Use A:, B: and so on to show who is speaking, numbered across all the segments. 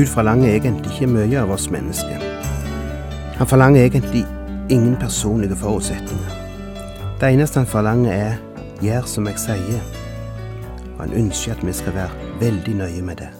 A: Gud forlanger egentlig ikke mye av oss mennesker. Han forlanger egentlig ingen personlige forutsetninger. Det eneste han forlanger er 'gjør som jeg sier', han ønsker at vi skal være veldig nøye med det.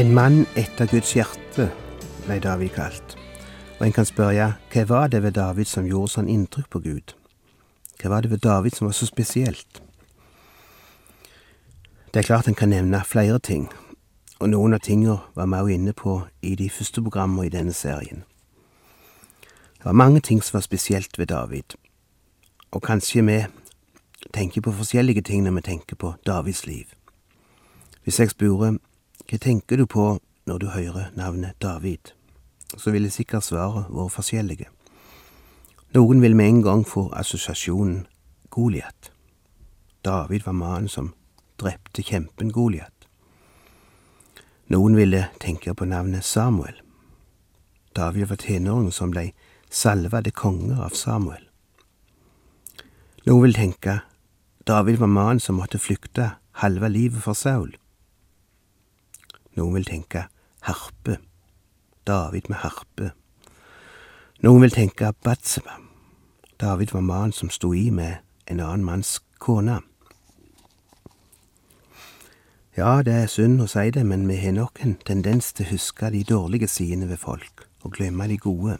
A: En mann etter Guds hjerte ble David kalt. Og en kan spørre hva var det ved David som gjorde sånn inntrykk på Gud? Hva var det ved David som var så spesielt? Det er klart en kan nevne flere ting, og noen av tingene var vi også inne på i de første programmene i denne serien. Det var mange ting som var spesielt ved David, og kanskje vi tenker på forskjellige ting når vi tenker på Davids liv. Hvis jeg spør hva tenker du på når du hører navnet David? Så ville sikkert svaret vært forskjellige. Noen vil med en gang få assosiasjonen Goliat. David var mannen som drepte kjempen Goliat. Noen ville tenke på navnet Samuel. David var tenåringen som blei salva til konge av Samuel. Noen vil tenke David var mannen som måtte flykte halve livet for Saul. Noen vil tenke harpe. David med harpe. Noen vil tenke Batseba. David var mannen som sto i med en annen manns kone. Ja, det er synd å si det, men vi har nok en tendens til å huske de dårlige sidene ved folk, og glemme de gode.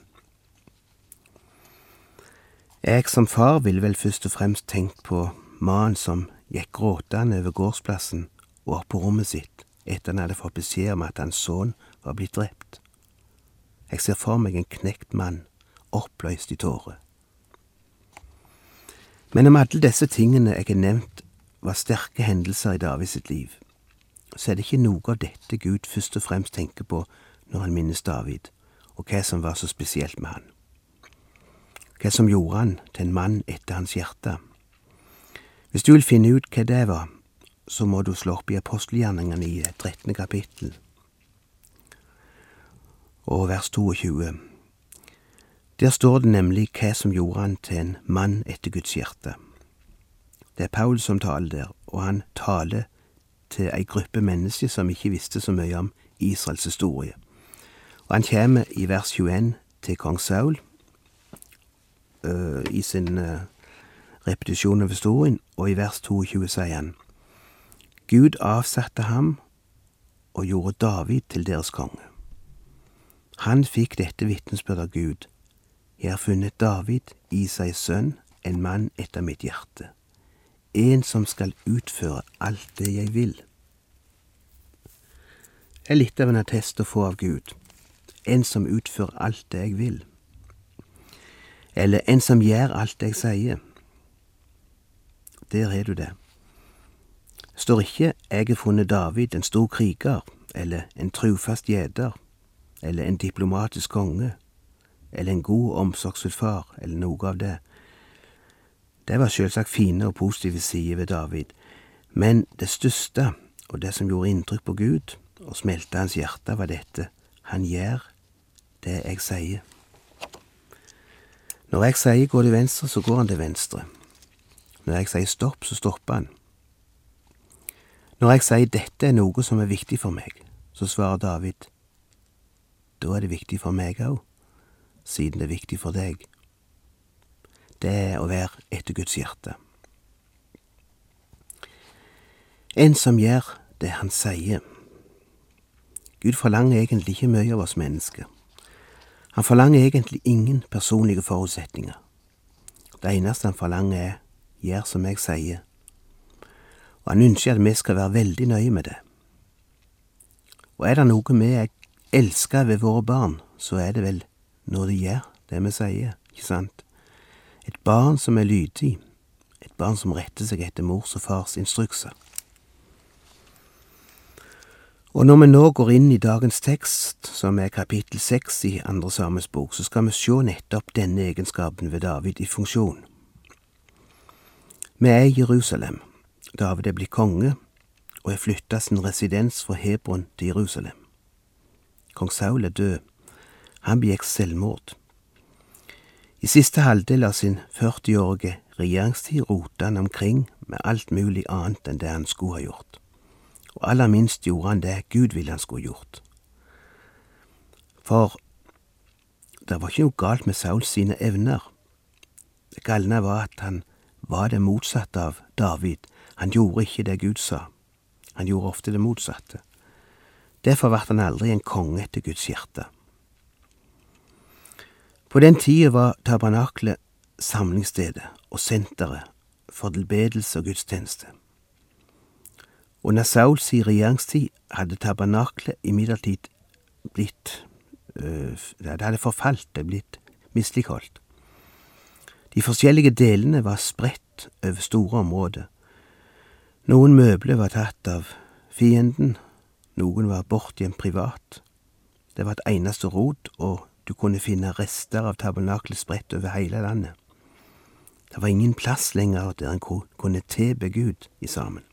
A: Jeg som far ville vel først og fremst tenkt på mannen som gikk gråtende over gårdsplassen og opp på rommet sitt etter han hadde fått beskjed om at hans sønn var blitt drept. Jeg ser for meg en knekt mann, oppløst i tårer. Men om alle disse tingene jeg har nevnt var sterke hendelser i Davids sitt liv, så er det ikke noe av dette Gud først og fremst tenker på når han minnes David, og hva som var så spesielt med han. Hva som gjorde han til en mann etter hans hjerte. Hvis du vil finne ut hva det var, så må du slå opp i apostelgjerningene i 13. kapittel og vers 22. Der står det nemlig hva som gjorde han til en mann etter Guds hjerte. Det er Paul som taler der, og han taler til ei gruppe mennesker som ikke visste så mye om Israels historie. Og han kommer i vers 21 til kong Saul uh, i sin uh, repetisjon av historien, og i vers 22 sier han Gud avsatte ham og gjorde David til deres konge. Han fikk dette vitnesbyrd av Gud. Jeg har funnet David, Isais sønn, en mann etter mitt hjerte. En som skal utføre alt det jeg vil. Det er litt av en attest å få av Gud. En som utfører alt det jeg vil. Eller en som gjør alt det jeg sier. Der har du det står ikke Jeg har funnet David, en stor kriger, eller en trufast gjeter, eller en diplomatisk konge, eller en god omsorgsfull far, eller noe av det. Det var selvsagt fine og positive sider ved David, men det største, og det som gjorde inntrykk på Gud og smelta hans hjerte, var dette, han gjør det jeg sier. Når jeg sier gå til venstre, så går han til venstre. Når jeg sier stopp, så stopper han. Når jeg sier dette er noe som er viktig for meg, så svarer David, da er det viktig for meg òg, siden det er viktig for deg. Det er å være etter Guds hjerte. En som gjør det han sier. Gud forlanger egentlig ikke mye av oss mennesker. Han forlanger egentlig ingen personlige forutsetninger. Det eneste han forlanger er gjør som jeg sier, og han ønsker at vi skal være veldig nøye med det. Og er det noe vi elsker ved våre barn, så er det vel når de gjør det vi sier, ikke sant? Et barn som er lydig, et barn som retter seg etter mors og fars instrukser. Og når vi nå går inn i dagens tekst, som er kapittel seks i Andre Sames bok, så skal vi se nettopp denne egenskapen ved David i funksjon. Vi er i Jerusalem. David er blitt konge og har flytta sin residens fra Hebron til Jerusalem. Kong Saul er død. Han begikk selvmord. I siste halvdel av sin 40-årige regjeringstid rota han omkring med alt mulig annet enn det han skulle ha gjort. Og aller minst gjorde han det Gud ville han skulle gjort. For det var ikke noe galt med Sauls sine evner. Det galne var at han var det motsatte av David. Han gjorde ikke det Gud sa. Han gjorde ofte det motsatte. Derfor ble han aldri en konge etter Guds hjerte. På den tida var tabernaklet samlingsstedet og senteret for tilbedelse og gudstjeneste. Under Sauls regjeringstid hadde tabernaklet imidlertid blitt øh, Det hadde forfalt, det blitt misligholdt. De forskjellige delene var spredt over store områder. Noen møbler var tatt av fienden, noen var bortgjemt privat. Det var et eneste rot, og du kunne finne rester av tabernaklet spredt over hele landet. Det var ingen plass lenger der en kunne tilbe Gud i sammen.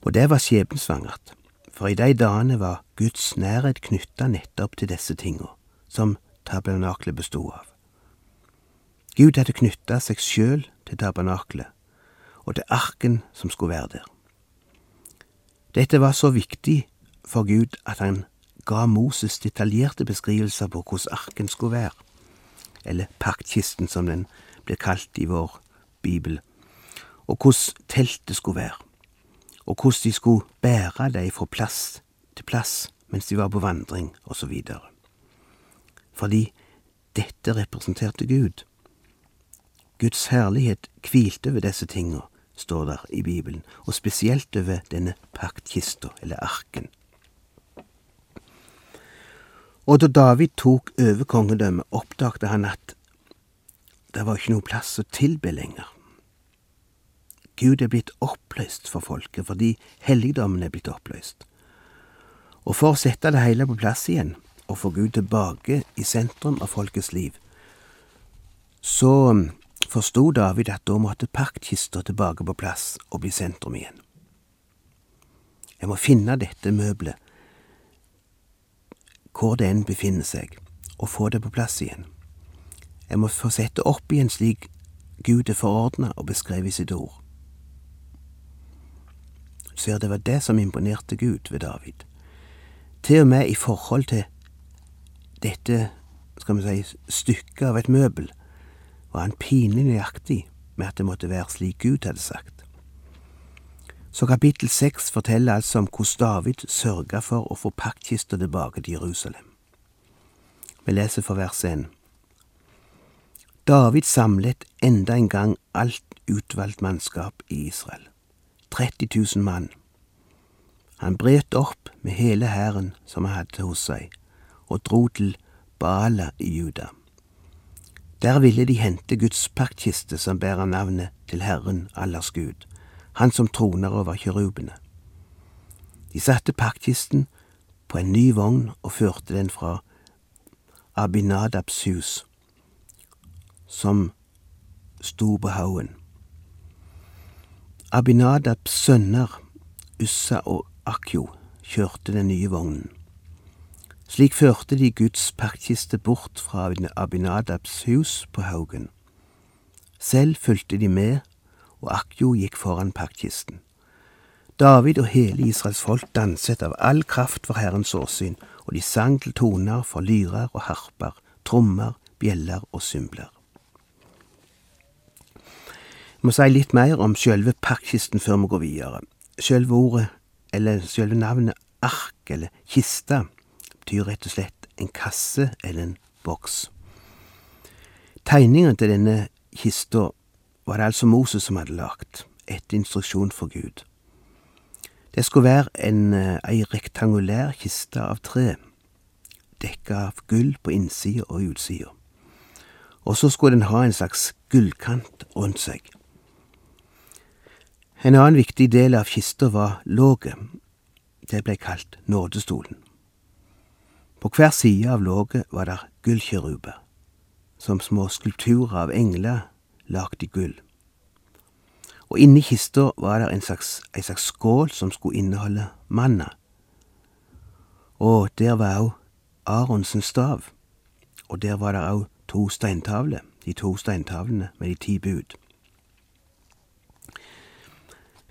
A: Og det var skjebnesvangert, for i de dagene var Guds nærhet knytta nettopp til disse tinga, som tabernaklet bestod av. Gud hadde knytta seg sjøl til tabernaklet og til arken som skulle være der. Dette var så viktig for Gud at han ga Moses detaljerte beskrivelser på hvordan arken skulle være, eller paktkisten som den blir kalt i vår bibel, og hvordan teltet skulle være, og hvordan de skulle bære dem fra plass til plass mens de var på vandring, osv. Fordi dette representerte Gud. Guds herlighet hvilte ved disse tinga, står der i Bibelen, og spesielt over denne paktkista, eller arken. Og da David tok over kongedømmet, oppdagte han at det var ikke noe plass å tilbe lenger. Gud er blitt oppløst for folket fordi helligdommen er blitt oppløst. Og for å sette det hele på plass igjen, og få Gud tilbake i sentrum av folkets liv, så forsto David at da måtte paktkista tilbake på plass og bli sentrum igjen. Jeg må finne dette møbelet, hvor det enn befinner seg, og få det på plass igjen. Jeg må få sette opp igjen slik Gud er forordna og beskrevet i sitt ord. Ser det var det som imponerte Gud ved David. Til og med i forhold til dette, skal vi si, stykket av et møbel, var han pinlig nøyaktig med at det måtte være slik Gud hadde sagt. Så kapittel seks forteller altså om hvordan David sørga for å få paktkista tilbake til Jerusalem. Vi leser for vers én. David samlet enda en gang alt utvalgt mannskap i Israel, 30 000 mann. Han bret opp med hele hæren som han hadde hos seg, og dro til Bala i Juda. Der ville de hente Guds paktkiste som bærer navnet til Herren allers Gud, Han som troner over kjerubene. De satte paktkisten på en ny vogn og førte den fra Abinadabs hus, som sto på haugen. Abinadabs sønner, Ussa og Akjo, kjørte den nye vognen. Slik førte de Guds paktkiste bort fra Abinadabs hus på Haugen. Selv fulgte de med, og Akjo gikk foran paktkisten. David og hele Israels folk danset av all kraft for Herrens åsyn, og de sang til toner for lyrer og harper, trommer, bjeller og symbler. Jeg må si litt mer om sjølve paktkisten før vi går videre. Sjølve ordet, eller sjølve navnet ark, eller kiste, betyr rett og slett en kasse eller en boks. Tegningen til denne kista var det altså Moses som hadde lagt. etter instruksjon for Gud. Det skulle være en, eh, ei rektangulær kiste av tre, dekka av gull på innsida og utsida. Og så skulle den ha en slags gullkant rundt seg. En annen viktig del av kista var låget. Det ble kalt nådestolen. På hver side av låget var det gullkjeruber, som små skulpturer av engler lagd i gull. Og inni kista var det en slags, en slags skål som skulle inneholde manna. Og der var òg Aronsens stav, og der var det òg to steintavler, de to steintavlene med de ti bud.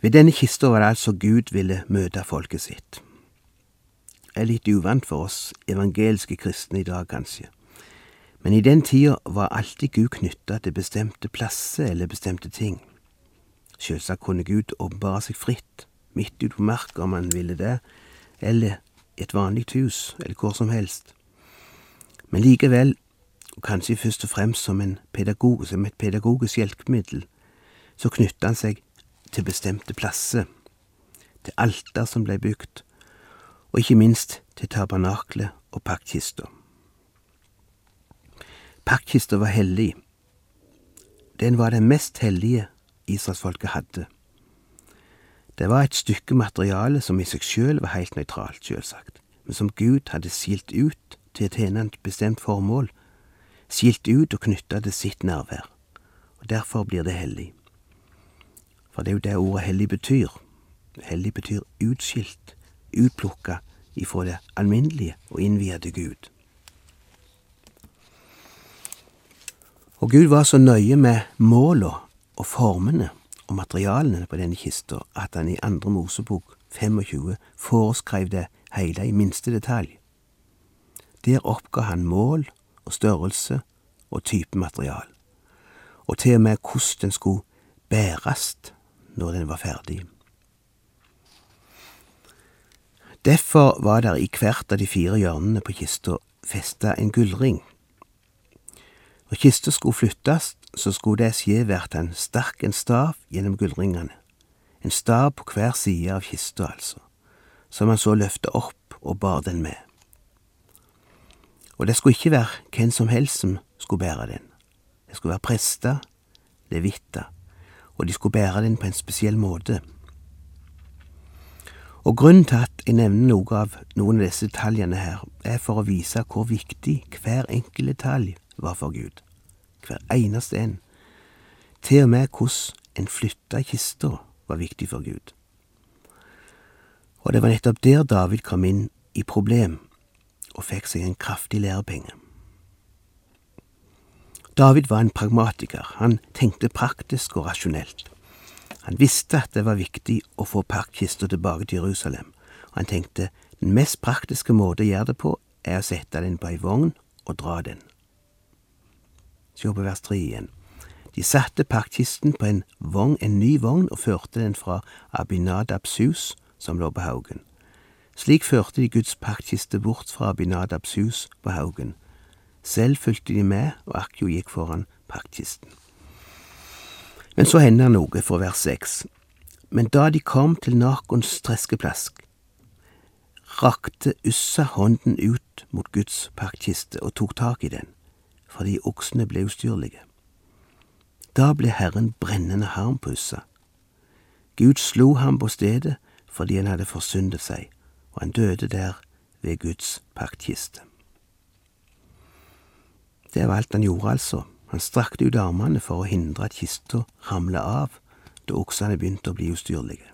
A: Ved denne kista var det altså Gud ville møte folket sitt. Er litt uvant for oss evangelske kristne i dag, kanskje. Men i den tida var alltid Gud knytta til bestemte plasser eller bestemte ting. Sjølsagt kunne Gud åpenbare seg fritt, midt ute på marka om han ville det, eller i et vanlig hus, eller hvor som helst. Men likevel, og kanskje først og fremst som, pedagog, som et pedagogisk hjelpemiddel, så knytta han seg til bestemte plasser, til alter som blei bygd, og ikke minst til tabernaklet og paktkista. Paktkista var hellig. Den var den mest hellige israelsfolket hadde. Det var et stykke materiale som i seg sjøl var heilt nøytralt, sjølsagt, men som Gud hadde skilt ut til å tjene et bestemt formål, skilt ut og knytta til sitt nærvær, og derfor blir det hellig. For det er jo det ordet hellig betyr. Hellig betyr utskilt, utplukka ifra det alminnelige og innviede Gud. Og Gud var så nøye med måla og formene og materialene på denne kista at han i andre Mosebok 25 foreskrev det hele i minste detalj. Der oppga han mål og størrelse og type material, og til og med hvordan den skulle bæres når den var ferdig. Derfor var der i hvert av de fire hjørnene på kista festa en gullring. Når kista skulle flyttes, så skulle det skje hvert en sterk en stav gjennom gullringene, en stav på hver side av kista, altså, som han så løfta opp og bar den med. Og det skulle ikke være hvem som helst som skulle bære den. Det skulle være prester, levitter, og de skulle bære den på en spesiell måte. Og grunnen til at jeg nevner noe av noen av disse detaljene her, er for å vise hvor viktig hver enkelt detalj var for Gud. Hver eneste en. Til og med hvordan en flytta kista var viktig for Gud. Og det var nettopp der David kom inn i problem og fikk seg en kraftig lærepenge. David var en pragmatiker, han tenkte praktisk og rasjonelt. Han visste at det var viktig å få parkkista tilbake til Jerusalem, og han tenkte den mest praktiske måte å gjøre det på, er å sette den på ei vogn og dra den. Se på vers tre igjen. De satte parkkisten på en vogn, en ny vogn, og førte den fra Abinadabs hus, som lå på haugen. Slik førte de Guds paktkiste bort fra Abinadabs hus på haugen. Selv fulgte de med, og Akjo gikk foran paktkisten. Men så hender noe, for vers seks. Men da de kom til Nakons treskeplask, rakte Ussa hånden ut mot Guds paktkiste og tok tak i den, fordi oksene ble ustyrlige. Da ble Herren brennende harm på Ussa. Gud slo ham på stedet fordi han hadde forsyndet seg og han døde der ved Guds paktkiste. Det var alt han gjorde, altså. Han strakte ut armene for å hindre at kista ramla av da oksene begynte å bli ustyrlige.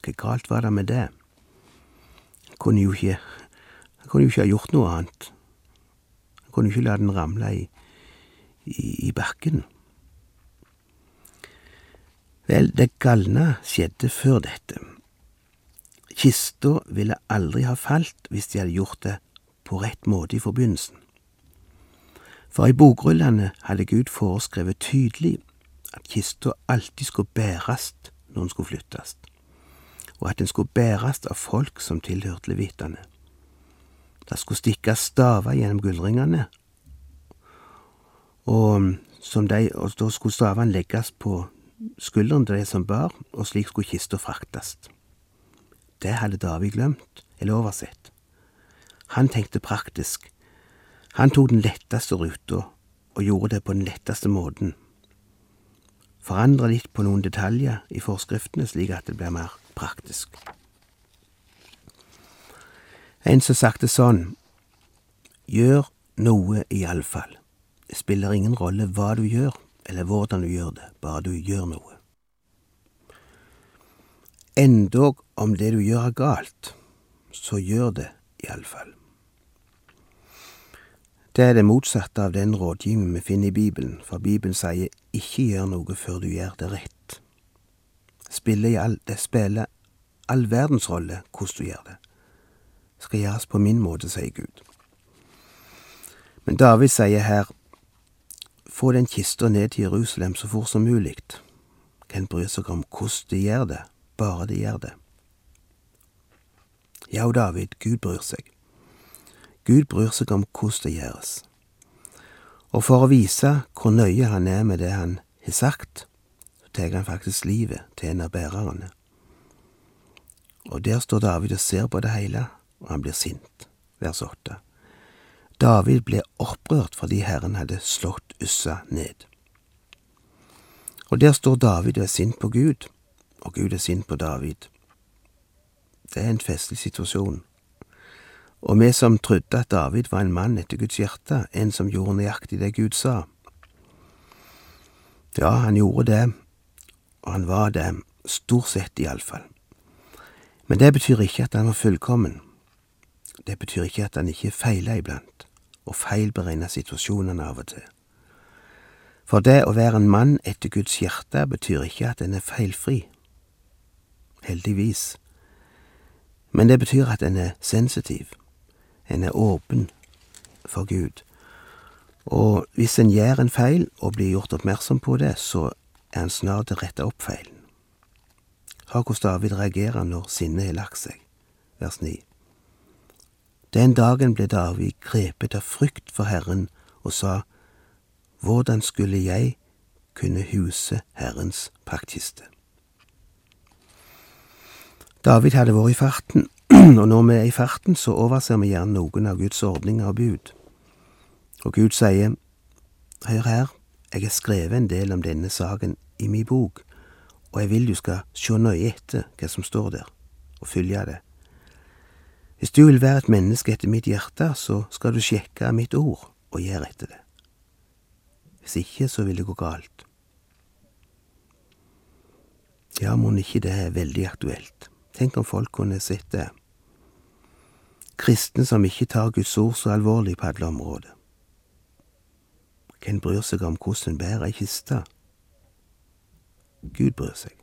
A: Hva galt var det med det? Han kunne jo ikke, han kunne jo ikke ha gjort noe annet. Han kunne jo ikke la den ramle i, i, i bakken. Vel, det galne skjedde før dette. Kista ville aldri ha falt hvis de hadde gjort det på rett måte i forbindelsen. For i bokrullene hadde Gud foreskrevet tydelig at kista alltid skulle bæres når den skulle flyttes, og at den skulle bæres av folk som tilhørte levitene. Det skulle stikkes staver gjennom gullringene, og, de, og da skulle stavene legges på skulderen til de som bar, og slik skulle kista fraktes. Det hadde David glemt, eller oversett. Han tenkte praktisk. Han tok den letteste ruta, og gjorde det på den letteste måten. Forandre litt på noen detaljer i forskriftene, slik at det blir mer praktisk. En som sagt det sånn, gjør noe iallfall. Det spiller ingen rolle hva du gjør, eller hvordan du gjør det, bare du gjør noe. Endog om det du gjør er galt, så gjør det iallfall. Det er det motsatte av den rådgivning vi finner i Bibelen, for Bibelen sier ikke gjør noe før du gjør det rett. Spiller all, det spiller all verdens rolle hvordan du gjør det. Det skal gjøres på min måte, sier Gud. Men David sier her, få den kista ned til Jerusalem så fort som mulig. Hvem bryr seg om hvordan de gjør det, bare de gjør det. Ja, David, Gud bryr seg. Gud bryr seg om hvordan det gjøres. Og for å vise hvor nøye han er med det han har sagt, så tar han faktisk livet til en av bærerne. Og der står David og ser på det hele, og han blir sint. Vers åtte. David ble opprørt fordi Herren hadde slått Ussa ned. Og der står David og er sint på Gud, og Gud er sint på David. Det er en festlig situasjon. Og vi som trodde at David var en mann etter Guds hjerte, en som gjorde nøyaktig det Gud sa. Ja, han gjorde det, og han var det, stort sett iallfall. Men det betyr ikke at han var fullkommen. Det betyr ikke at han ikke feila iblant, og feilberegna situasjonene av og til. For det å være en mann etter Guds hjerte betyr ikke at en er feilfri. Heldigvis. Men det betyr at en er sensitiv en er åpen for Gud. Og hvis en gjør en feil og blir gjort oppmerksom på det, så er en snart til å rette opp feilen. Hør hvordan David reagerer når sinnet har lagt seg. Vers 9. Den dagen ble David grepet av frykt for Herren og sa, Hvordan skulle jeg kunne huse Herrens paktkiste? David hadde vært i farten og når vi er i farten, så overser vi gjerne noen av Guds ordninger og bud. Og Gud sier, Hør her, jeg har skrevet en del om denne saken i min bok, og jeg vil du skal sjå nøye etter hva som står der, og følge det. Hvis du vil være et menneske etter mitt hjerte, så skal du sjekke mitt ord og gjøre etter det. Hvis ikke, så vil det gå galt. Ja, mon ikke det er veldig aktuelt. Tenk om folk kunne sett det kristne som ikke tar Guds ord så alvorlig på alle områder. Hvem bryr seg om hvordan en bærer ei kiste? Gud bryr seg.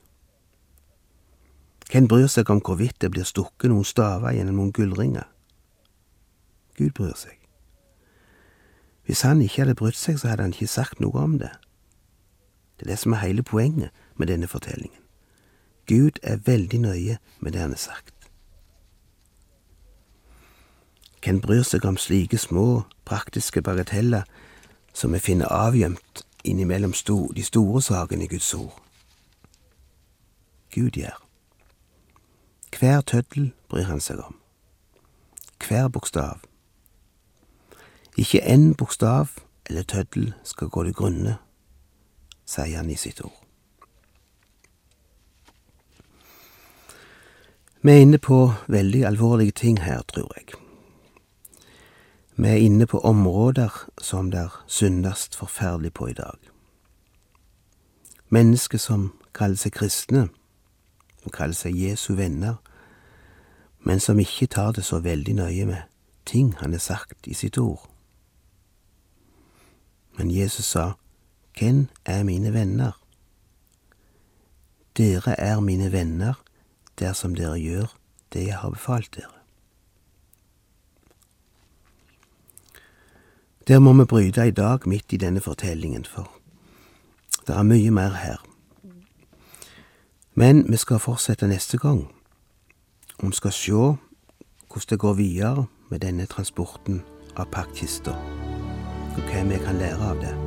A: Hvem bryr seg om hvorvidt det blir stukket noen staver gjennom noen gullringer? Gud bryr seg. Hvis han ikke hadde brydd seg, så hadde han ikke sagt noe om det. Det er det som er hele poenget med denne fortellingen. Gud er veldig nøye med det han har sagt. Hvem bryr seg om slike små, praktiske bagateller som vi finner avgjemt innimellom sto, de store sakene i Guds ord? Gud gjør. Hver tøddel bryr han seg om. Hver bokstav. Ikke én bokstav eller tøddel skal gå til grunne, sier han i sitt ord. Vi er inne på veldig alvorlige ting her, tror jeg. Vi er inne på områder som det syndast forferdelig på i dag. Mennesker som kaller seg kristne, som kaller seg Jesu venner, men som ikke tar det så veldig nøye med ting han har sagt i sitt ord. Men Jesus sa, Hvem er mine venner? Dere er mine venner dersom dere gjør det jeg har befalt dere. Der må vi bryte i dag, midt i denne fortellingen, for det er mye mer her. Men vi skal fortsette neste gang, og vi skal se hvordan det går videre med denne transporten av paktkista, og hva vi kan lære av det.